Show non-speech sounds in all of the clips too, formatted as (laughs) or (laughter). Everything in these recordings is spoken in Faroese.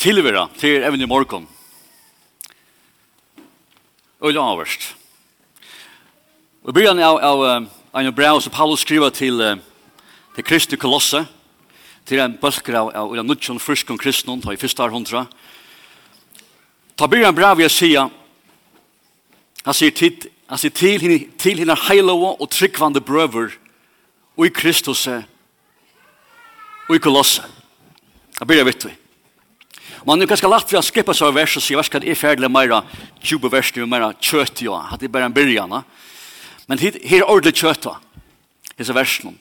tilvera til evne i morgen. Øyla avverst. Og byrjan av, av en brev som Paulus skriver til, til Kristi Kolosse, til en bølger av, av, av nudjon frysken kristnon, ta i fyrsta hundra. Ta byrjan brev jeg sier, han sier til, han sier til til henne heiloa og tryggvande brøver, og i Kristus, og i Kolosse. Da byrjan vitt vi. Man er ganske lagt for å skippa seg vers og si, hva skal jeg ferdig meira 20 vers, meira kjøtt, ja, at det er bare en byrjan. Men her er ordentlig kjøtt, da, disse versene.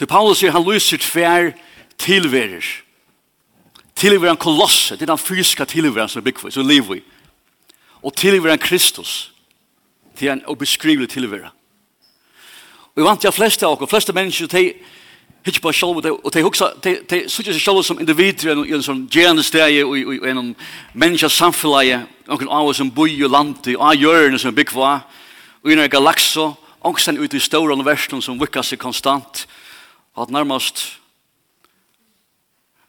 Du, Paulus sier, han lyser tver tilverer. Tilverer en kolosse, det er den fysiske tilveren som er byggvis, som lever vi. Og tilverer en Kristus, det er en ubeskrivelig tilverer. Og jeg vant til fleste av oss, fleste mennesker, de Hitch på sjálv og tei hugsa tey tei søgja seg sjálv som individur og ein som gerna stæi og og ein mennesja samfelaga og ein ávar bui og landi og jørn som big var og ein galaxo angsten ut i stóra universum som vikar seg konstant. At nærmast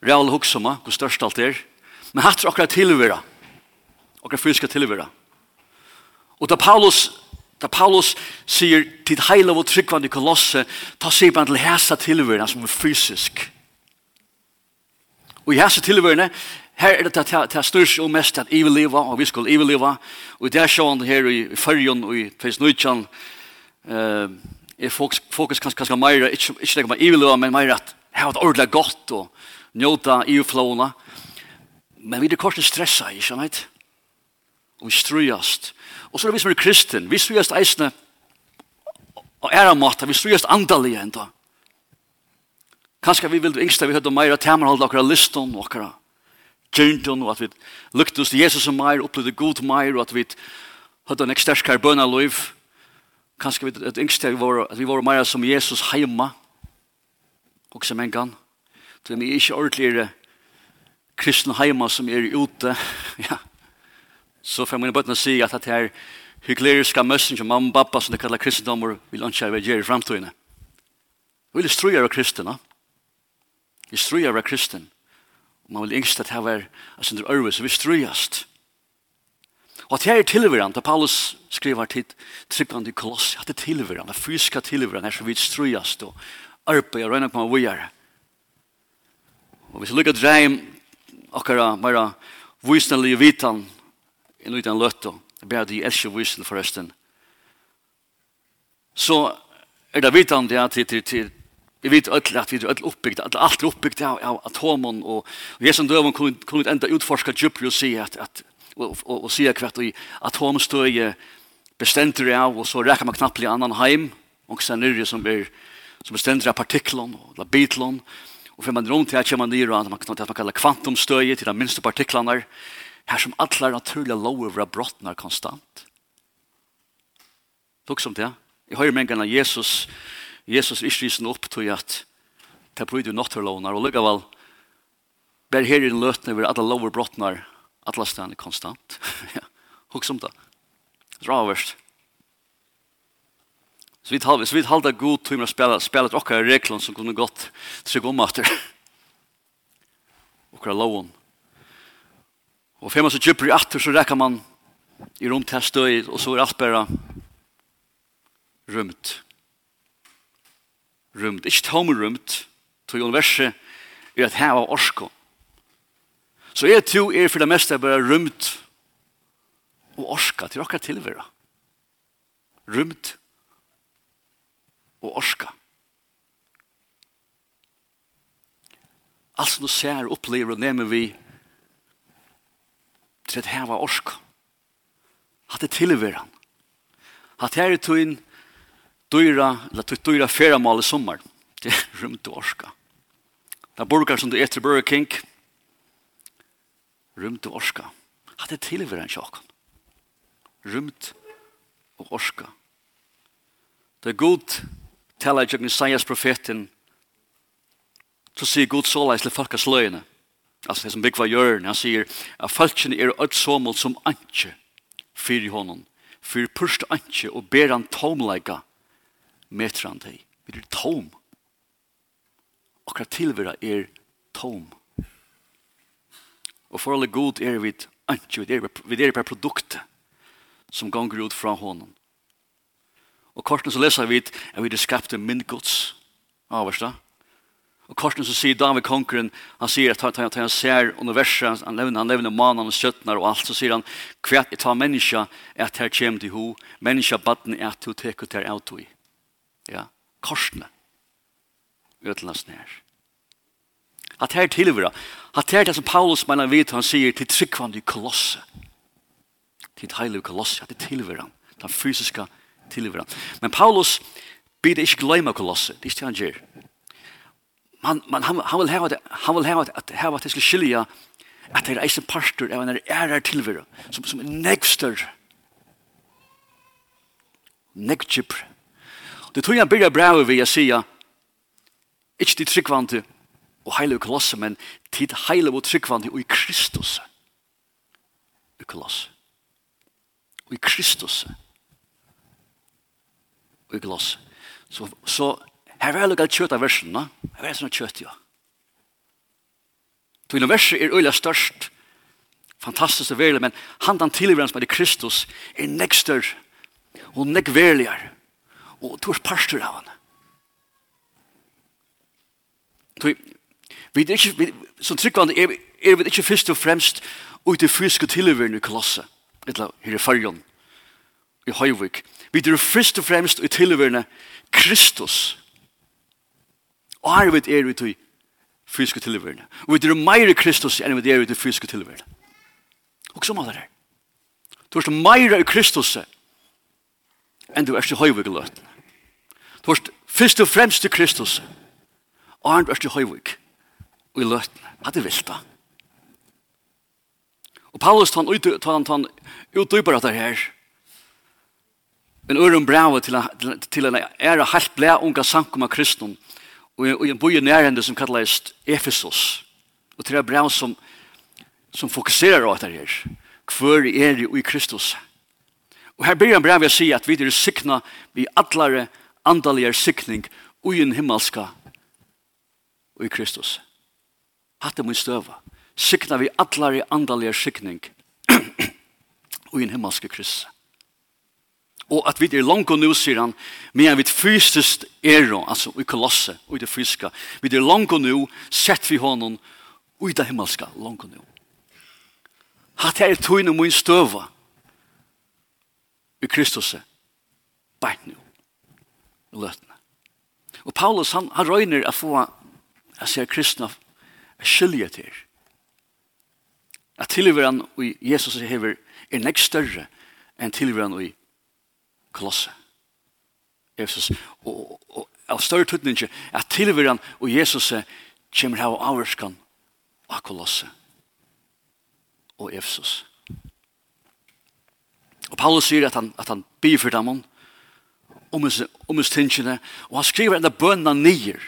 real hugsama hvor størst alt er. Men hatt okkara tilvera okkara fysiska tilvera. Og da Paulus Da Paulus sier til heila og tryggvande i kolosse, ta sier man til hæsa tilværende som er fysisk. Og i hæsa tilværende, her er det til det styrs og mest at i vil og vi skal i vil Og det er sånn her i fyrjon og i Tveisnudjan, er fokus, fokus kanskje, kanskje mer, ikke, ikke det man i vil men meira at her var det ordentlig godt og njóta i flåna. Men vi er kort stressa, ikke sant? og vi strujast. Og så er det vi som er kristen, vi strujast eisne og er av måte, vi strujast andalige enda. Kanskje vi vil yngste, vi høyde meira temerhold akkurat liston og akkurat kjøntun, og at vi lukte oss til Jesus og meir, opplevde god meir, og at vi høyde en eksterskar bøna loiv. Kanskje vi et yngste, at vi var meira som Jesus heima, og som en gang. Så vi er ikke ordentligere kristne heima som er ute, (laughs) ja, så får man bötterna säga att det här hykleriska mössen som mamma och pappa som det kallar kristendomar vill önska vad ger i framtiden. Vi vill ströja av kristna. Vi ströja av kristen. Och man vill yngst att här var alltså under så vi ströjast. Och att det här är tillvärande, att Paulus skriver till tryckande i koloss, att det är tillvärande, fysiska tillvärande, här så vi ströjast och arbetar och röjna på vad vi gör. Og hvis vi lukkar dreim okkara meira vysnallige vitan en utan løtta, ber de elsker visen forresten, så er det vitande at det til til Vi vet at vi er öll at alt er oppbygd av, av atomen, og, og jeg som døven kunne, kunne enda utforska djuplig og si at, at og, og, og si hvert i atomstøye bestender av, og så rekker man knapplig annan heim, og så nyrje som er som bestender av partiklon, og labitlon, og for man rundt her kommer man nyr, og man, kan kalla kvantumstøye til de minste partiklene, Her som alle naturlige lover våra brottene konstant. Låg som det. Jeg Jag hör mängden av Jesus. Jesus är risen opp til at det bryr du något förlånar. Och lycka väl. Bär här i den løtene över alle lover brottene alle stedene konstant. Låg som det. Dravers. Så vi tar så vi tar det god tid med att spille spela ett och regler som kunne gått sig om åter. Och kra. Og fem man så kjøper i atter, så rekker man i rom til støy, og så er alt bare rømt. Rømt. Ikke tomrømt, til universet er et hev av orsko. Så jeg tror er for det meste bare rømt og orska til dere tilvære. Rømt og orska. Alt som du ser, opplever og nemmer vi til at heva orsk. Hatt det tilver Hatt At her er tøyn dyra, eller tøy dyra feramal i sommar. Det er rumt og orska. Det er burgar som du etter Burger King. Rumt og orska. Hatt det tilver sjokken. Rumt og orska. Det er god tala i Jesajas profeten så sier god såleis til folkas løgene. Altså det som bygg var gjør, han sier at falskene er ødt somol som antje fyr i hånden, fyr pørst antje og ber han tomleika meter han deg. Vi er tom. Akkurat tilvera er tom. Og for alle god er vi anke, vi er, vi er per produkt som ganger ut fra hånden. Og korten så leser vi at vi er skapt en mynd gods. Avversta. Ja, Og korsen så sier David Konkeren, han sier at han, han ser universet, han levner, han levner mannen og skjøttene og alt, så sier han, hva jeg tar menneska at her kommer til ho, menneska baden er at du teker til auto i. Ja, korsene. Ødelands nær. At her tilvira, at her det som Paulus mener vidt, han sier til tryggvande i kolosse. Til heilig kolosse, at det tilvira, den fysiska tilvira. Men Paulus blir det ikke glemme kolosse, det er ikke han gjør man, man, han, han vil ha det, han vil ha det, at ha det skal skilja at det er eisen parter av en ærer tilvære, som, som nexter nekster. Det tror jeg byrja brevet vi jeg sige, ikke de tryggvante og heile kolosse men tid heile og tryggvante og i Kristus. Ukolosse. Og i Kristus. Og i gloss. Så, så Her var lukket kjøtt av versen, no? Her var sånn kjøtt, ja. Tog verset er øyla størst, fantastisk og verlig, men han den tilhverens med Kristus er nekster og nekverligere og tors parster av han. Tog, vi er ikke, vi, som tryggvande er, er vi ikke først og fremst ut i fysiske tilhverene i kolosset, eller her i fargen, i Høyvik. Vi er først og fremst ut i tilhverene Kristus, Og her vet er vi til fysiske tilværende. Og vi er mer Kristus enn vi er til fysiske tilværende. Og så må det her. Du er mer i Kristus enn du er til høyvig løt. Du er først og fremst til Kristus og han er til høyvig og i løten. At det vilt da. Og Paulus tar han utdyper dette her. En øren brev til, til, til en ære helt blæ unga sankum av Kristus og en boi nærhende som kallas Ephesus. Og til det er brev som, som fokuserer på dette her. Hvor er det i Kristus? Og her blir en brev jeg sier at vi er sikna vi atlare andalige sikning ui en himmelska og i Kristus. Hatt det min støva. Sikna vi atlare andalige sikning ui en himmelska Kristus og at vi er langt og nå, sier han, men vi fysisk er, altså i kolosse, og i det fysiske, vi er langt og nå, sett vi hånden, og i det himmelske, langt og nå. Hatt her er tøyne min støve i Kristus, bare nå, i løtene. Og Paulus, han, han røyner å få, jeg ser kristne, skilje til. At tilværen i Jesus hever er nekst større enn tilværen i Kolosse. Jesus, og, og, og av større tøtning at tilviran og Jesus kommer her og avvarskan av Kolosse og Efesus. Og Paulus sier at han, at han byr for dem om om hans tingene, og han skriver enda bønna nyer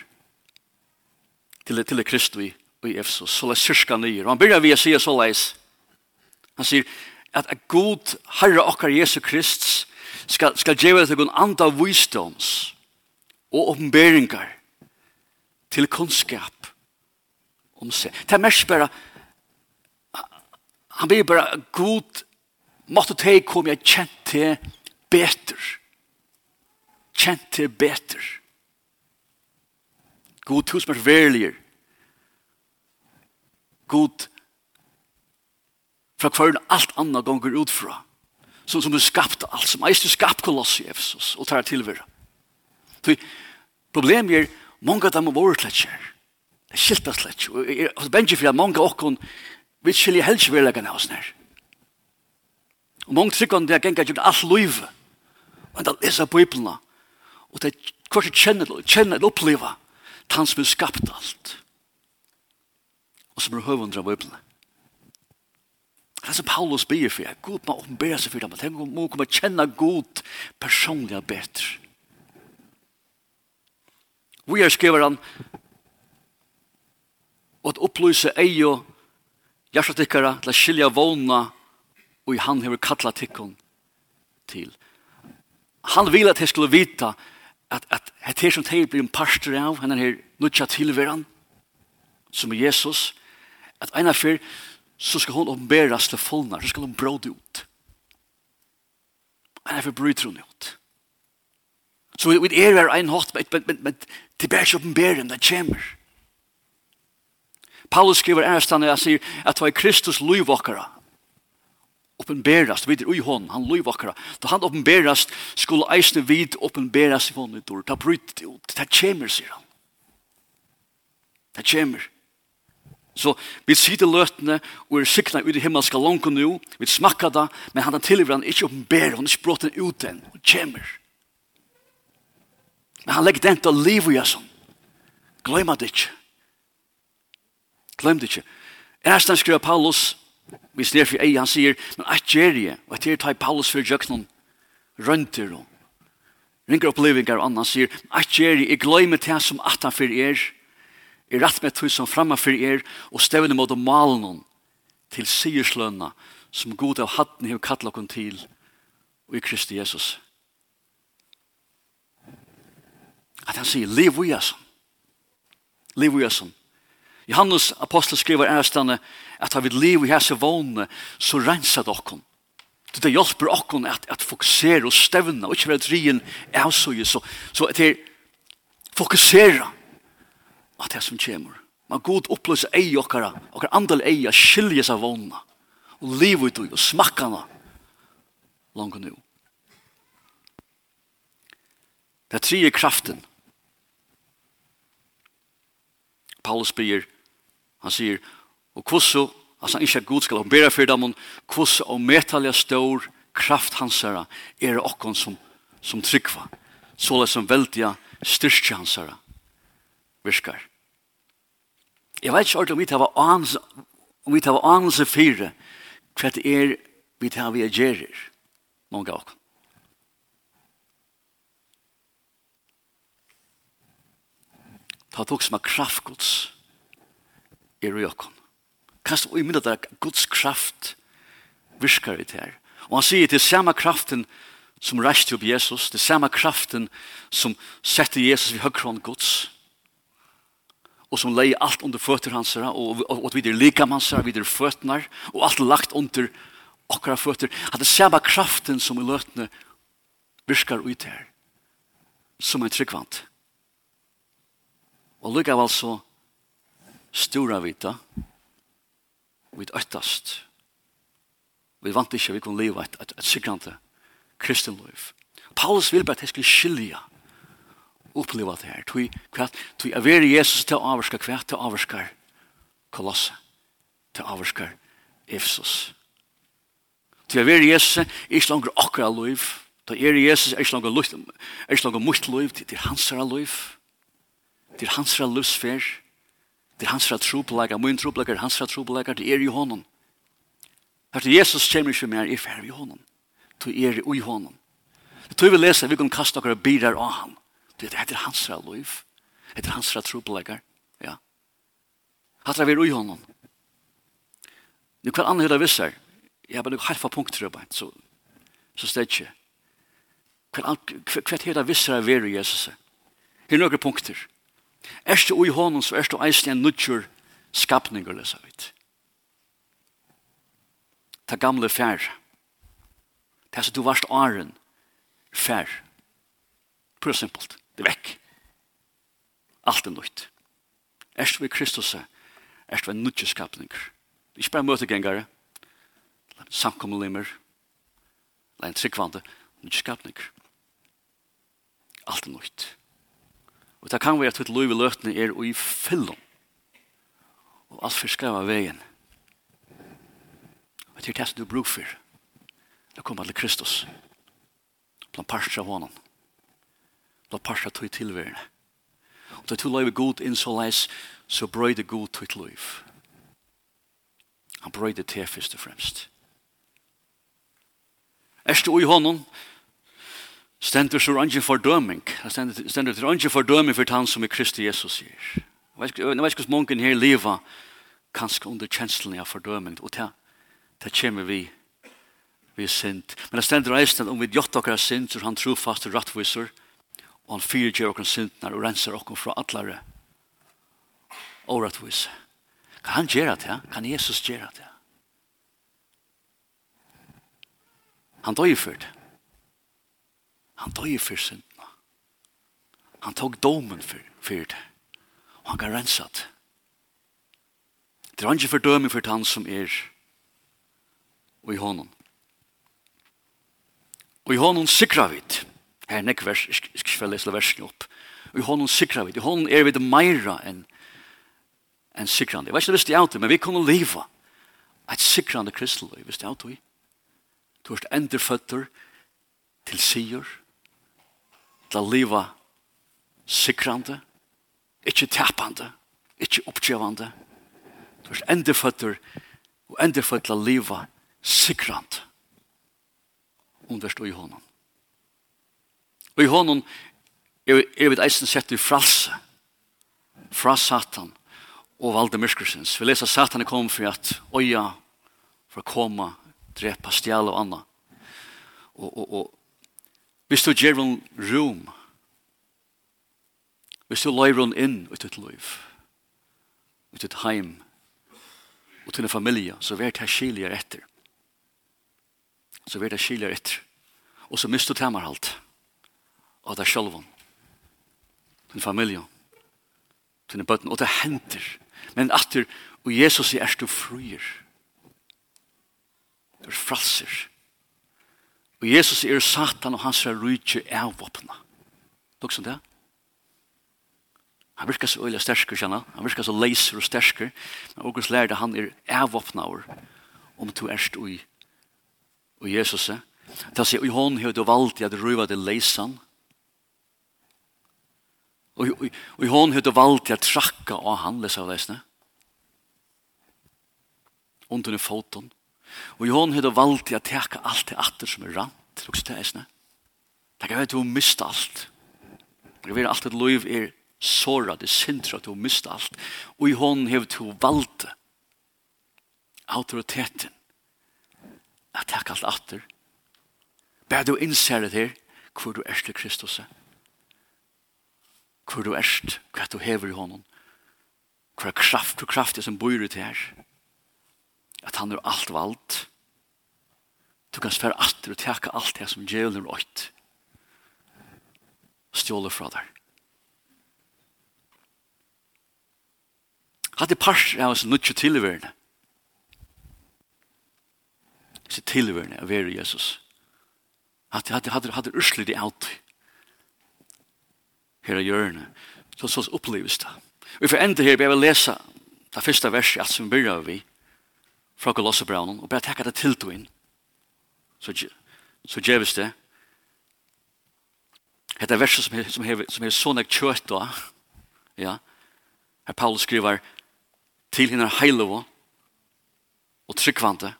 til, til Kristus i, i Efesus, så la syrska nyer. Og han begynner vi å si så leis. Han sier at, at god Herre okkar Jesu Kristus skal, skal djeva til en anda visdoms og oppenberingar til kunnskap om seg. Det er mest bare han blir bare god måtte te kom jeg kjent til beter. Kjent til beter. God tusen mer verlier. God fra hver allt annet gonger ut fra som, som er skapt alt, som er skapt koloss i Efesus, og tar tilvira. Så problemet er, mange av dem er våre kletjer, det er skilta slett, og jeg er bengi for at mange av okkon vil skilja helst verlegane av oss nær. Og mange tryggvann det er gengar gjort all loiv, Og det er lesa bøyblina, og det er kvart kjenner, kjenner, oppleva, han som er skapt alt, og som er høvundra bøyblina. Det er som Paulus ber for at Gud må åpenbære seg for dem. at han må komme kjenne Gud personlig og bedre. Vi er skriver han og at opplyse ei og hjertetikkere til å skilje vågna og han har kattlet tikkene til. Han vil at jeg skulle vite at, at det er som det blir en parster av henne her nødja tilveran som er Jesus at en av fyr så skal hon omberas til fullnar, så skal hon bråde ut. Han er for hun ut. Så vi er her en hatt, men, men, men det bærer ikke oppenberen, det kommer. Paulus skriver ærestande, han sier at det var Kristus loivokkara, oppenberast, videre ui hon, han loivokkara, da han oppenberast, skulle eisne vid oppenberast i hon i dår, ta bryt ut, det kommer, sier han. Det kommer. Så vi sitter løtene og er sikna ut i himmelska langt nu, vi smakka det, men han tilgiver han ikke oppenberer, han er ikke bråten ut den, og kommer. Men han legger den til liv i jason. Glem det ikke. Glem det ikke. Ersten skriver Paulus, vi snir for ei, han sier, men at gjer jeg, og at jeg tar Paulus for jøk noen rønter og ringer opplevingar og annan sier, at gjer jeg, jeg glemmer det som at han for er, er rett med tog som framme for er og stevne mot malen til sigerslønna som god av hatten har kattla noen til og i Kristi Jesus. At han sier, liv og jason. Liv og jason. Johannes apostel skriver ærstande at har vi liv i hese vågne så renser dere Det det hjelper dere at, at fokusere og stevna og ikke være drien er så, så, så at det fokusere at det som kommer. Man god oppløse ei okkara, okkara andal ei a skiljes av vågna, og liv ut og smakkana, langt nu. Det er tre kraften. Paulus blir, han sier, og kvosso, altså han ikke er god skal han bera for dem, kvosso og metalja stor kraft hans herra, er okkon som, som tryggva, såle som veldiga styrstja hans herra, virkar. Jeg vet ikke om vi tar anelse, om vi tar anelse fire, hva det er vi tar vi agerer, mange av oss. Ta tok som er kraftgods i røkken. Kanst du umynda der Guds kraft virkar i det her. Og han sier til samme kraften som reiste opp Jesus, til samme kraften som setter Jesus i høyre hånd Guds, og som leier alt under føtter hans, og, og, og videre likam hans, videre føttene, og alt lagt under okkara føtter. At det ser bare kraften som i løtene virker ut her, som en tryggvant. Og lykka av altså stora vita, vi øttast. Vi vant ikke vi kunne leve et, et, et sikrande kristenliv. Paulus vil bare at jeg skulle skilja oppleva det her. Tui, kvart, tui a veri Jesus til avskar kvart, til avvarskar kolossa, til avskar Efsos. Tui a veri Jesus er ikke langer okra loiv, tui er Jesus er ikke langer loiv, er ikke langer mutt loiv, til hansara loiv, til hansara livsfer, til hansara trobelegar, mun trobelegar, hansara trobelegar, til er i honom. Hørte Jesus kommer ikke mer, er ferdig i honom. Tui er i honom. Det tror vi vi kan kasta okkara birar av han. Det heter hans liv. Det heter hans troblegger. Ja. Hattra vi er ui honom. Nu kvar anna hela vissar. Jeg har bare nu halva punkt trubba. Så, så stedje. Kvar hela vissar er veri Jesus. Her er nokre punkter. Erst ui honom så erst eisne en nudjur skapningur lesa vidt. Ta gamle fær. Ta så du varst åren fær. Pura simpelt. Det er vekk. Alt er nøyt. Erst vi Kristus er, erst vi nødgjeskapninger. Det er ikke bare møtegengere, samkommelimmer, eller en tryggvande nødgjeskapninger. Alt er nøyt. Og det kan være at lov i løtene er og i fyllom. Og alt for skrev av veien. Og det er det som du bruker for. Det kommer til Kristus. Blant parter av hånden da parsa tog tilværende. Og da tog løyve god inn så leis, så brøyde god tog løyv. Han brøyde til først og fremst. Erst og i hånden, stendur sur angi fordøming. Stendur sur for fordøming for han som er Kristi Jesus sier. Jeg vet ikke hvordan her leva kanskje under kjenslene av fordøming. Og ta, det kommer vi vi er sint. Men det stendur eisen om vi gjort okkar sint, så han trofast og rattviser, Og han fyrtjer okken syndnar og renser okken fra atlare åretvis. Kan han gjøre det? Kan Jesus gjøre det? Han døg for det. Han døg for syndene. Han tog domen for, for det. Og han kan rensa det. Det er ikke fordøming for han som er og i hånden. Og i hånden sikra vidt. Her er nekk vers, jeg skal ikke lese versen opp. Og i hånden sikra vi, det. i hånden er vi det meira enn en sikrande. Jeg vet ikke hvis det er det, men vi kunne leva et sikrande kristeløy, hvis det er det. Du er enderføtter til sier, til å leva sikrande, ikke tapande, ikke oppgjøvande. Du er enderføtter og enderføtter til å leva sikrande. Understå i hånden. Og i hånden er vi eisen sett i fralse fra Satan og valde myrskursens. Vi leser Satan kom for at øya for å komme, drepa, stjæle og anna. Og, og, og hvis du gjør en rom, hvis du løyver henne inn ut ditt liv, ut ditt heim, og til en familie, så vet jeg skiljer etter. Så vet jeg skiljer etter. Og så mister du temmer alt av deg selv, din familie, dine bøtten, og det henter. Men atter, og Jesus sier, er du fruer. Du er fralser. Og Jesus er satan og hans er rydtje av våpna. Dere som det? Han virker så øyelig stersker, kjenne. Han virker så leiser og stersker. Men August lærte han er avvåpna over om du erst ui. Og Jesus er. Det sier, og i hånd har du valgt at røyva det leisan, Og, og, og hon høyde valgt til å trakka av han, lesa av lesne. Under foton. Og hon høyde valgt til å teka alt det atter som er rant, lukst til lesne. Det kan være at hun miste alt. Det kan være alt et liv er såra, det sindra, at hun miste alt. Og i hon høyde hun valgt autoriteten at teka alt atter. Bær du innser det her, hvor du er til Kristus er hvor du erst, hva du hever i honom, hva kraft, og kraft er som bor ut her, at han er alt valgt, du kan svære alt og teka alt det som djevelen er røyt, stjåle fra deg. Hatt i pars er oss nødt til tilværende. Disse tilværende av være Jesus. Hatt i urslig det alltid her i hjørnet, så så oppleves det. Vi får enda her, vi vil lese det første verset, alt som begynner vi, fra Kolossebraunen, og bare takke det til inn. Så, så gjøres det. Det er verset som, som, hever, som hever sånn kjøtt da, ja, her Paulus skriver, til henne heilovo, og tryggvante,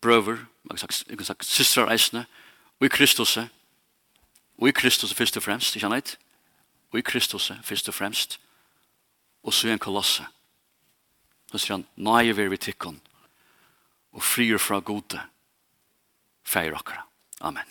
brøver, man kan sagt, kan sagt systrar eisne, og i Kristus, og i Kristus først og fremst, ikke annet, og i Kristus først og fremst, og så er en kolosse. Så sier han, nøye vi vi tikkene, og frier fra gode, feir okkara. Amen.